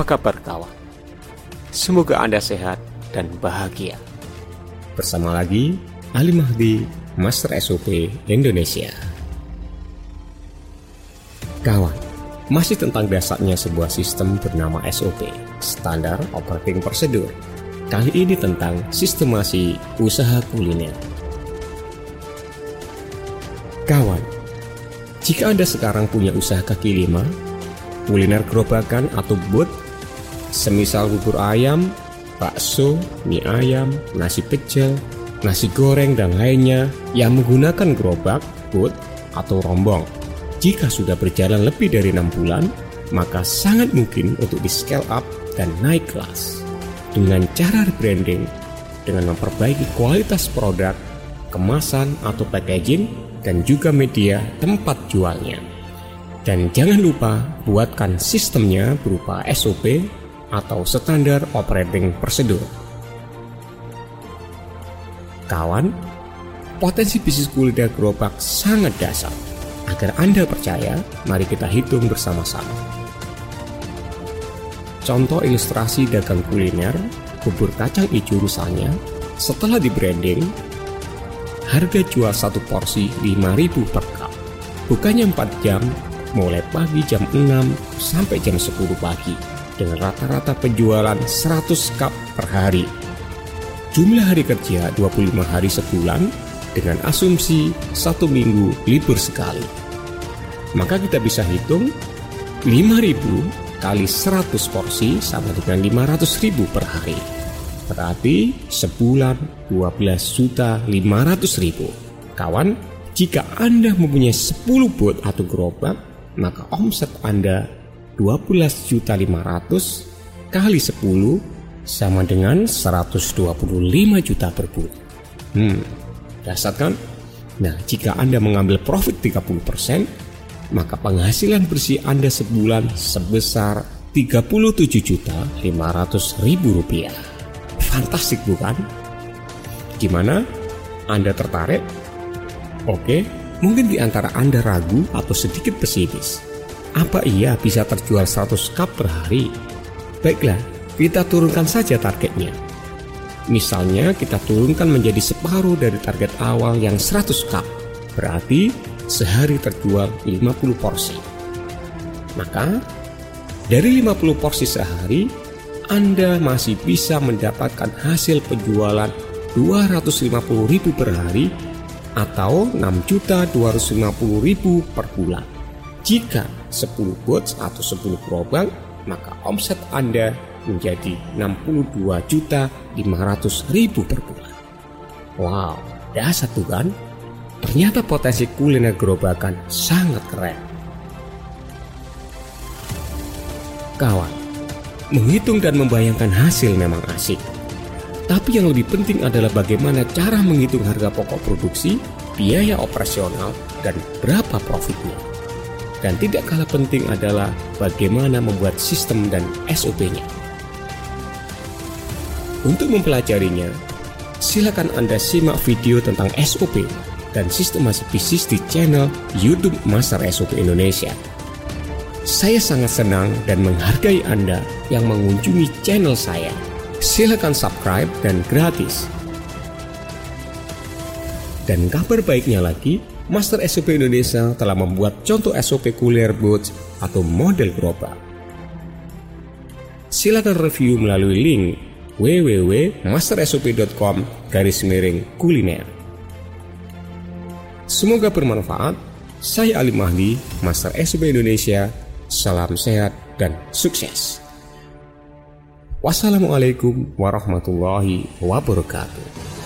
Apa kabar kawan? Semoga Anda sehat dan bahagia. Bersama lagi Ali Mahdi, Master SOP Indonesia. Kawan, masih tentang dasarnya sebuah sistem bernama SOP, Standar Operating Procedure. Kali ini tentang sistemasi usaha kuliner. Kawan, jika Anda sekarang punya usaha kaki lima, kuliner gerobakan atau booth, semisal bubur ayam, bakso, mie ayam, nasi pecel, nasi goreng, dan lainnya yang menggunakan gerobak, booth, atau rombong. Jika sudah berjalan lebih dari enam bulan, maka sangat mungkin untuk di scale up dan naik kelas dengan cara rebranding, dengan memperbaiki kualitas produk, kemasan atau packaging, dan juga media tempat jualnya. Dan jangan lupa buatkan sistemnya berupa SOP atau Standar Operating Procedure. Kawan, potensi bisnis kuliner gerobak sangat dasar. Agar Anda percaya, mari kita hitung bersama-sama. Contoh ilustrasi dagang kuliner, bubur kacang hijau misalnya, setelah di branding, harga jual satu porsi 5000 per cup. Bukannya 4 jam, mulai pagi jam 6 sampai jam 10 pagi, dengan rata-rata penjualan 100 cup per hari. Jumlah hari kerja 25 hari sebulan dengan asumsi satu minggu libur sekali. Maka kita bisa hitung 5000 kali 100 porsi sama dengan 500 ribu per hari. Berarti sebulan 12 juta 500 ribu. Kawan, jika Anda mempunyai 10 bot atau gerobak, maka omset Anda 12 juta 500 kali 10 sama dengan 125 juta per bulan. Hmm, dasar kan? Nah, jika Anda mengambil profit 30%, maka penghasilan bersih Anda sebulan sebesar 37 juta 500 ribu rupiah. Fantastik bukan? Gimana? Anda tertarik? Oke, mungkin di antara Anda ragu atau sedikit pesimis. Apa iya bisa terjual 100 cup per hari? Baiklah, kita turunkan saja targetnya. Misalnya kita turunkan menjadi separuh dari target awal yang 100 cup. Berarti sehari terjual 50 porsi. Maka dari 50 porsi sehari, Anda masih bisa mendapatkan hasil penjualan 250.000 per hari atau 6.250.000 per bulan. Jika 10 bots atau 10 gerobak, maka omset Anda menjadi 62.500.000 per bulan. Wow, dasar tuh kan? Ternyata potensi kuliner gerobakan sangat keren. Kawan, menghitung dan membayangkan hasil memang asik. Tapi yang lebih penting adalah bagaimana cara menghitung harga pokok produksi, biaya operasional, dan berapa profitnya. Dan tidak kalah penting adalah bagaimana membuat sistem dan SOP-nya. Untuk mempelajarinya, silakan Anda simak video tentang SOP dan sistemasi bisnis di channel YouTube Master SOP Indonesia. Saya sangat senang dan menghargai Anda yang mengunjungi channel saya. Silakan subscribe dan gratis. Dan kabar baiknya lagi, Master SOP Indonesia telah membuat contoh SOP kuliner boots atau model gerobak. Silakan review melalui link www.mastersop.com garis miring kuliner. Semoga bermanfaat. Saya Ali Mahdi, Master SOP Indonesia. Salam sehat dan sukses. Wassalamualaikum warahmatullahi wabarakatuh.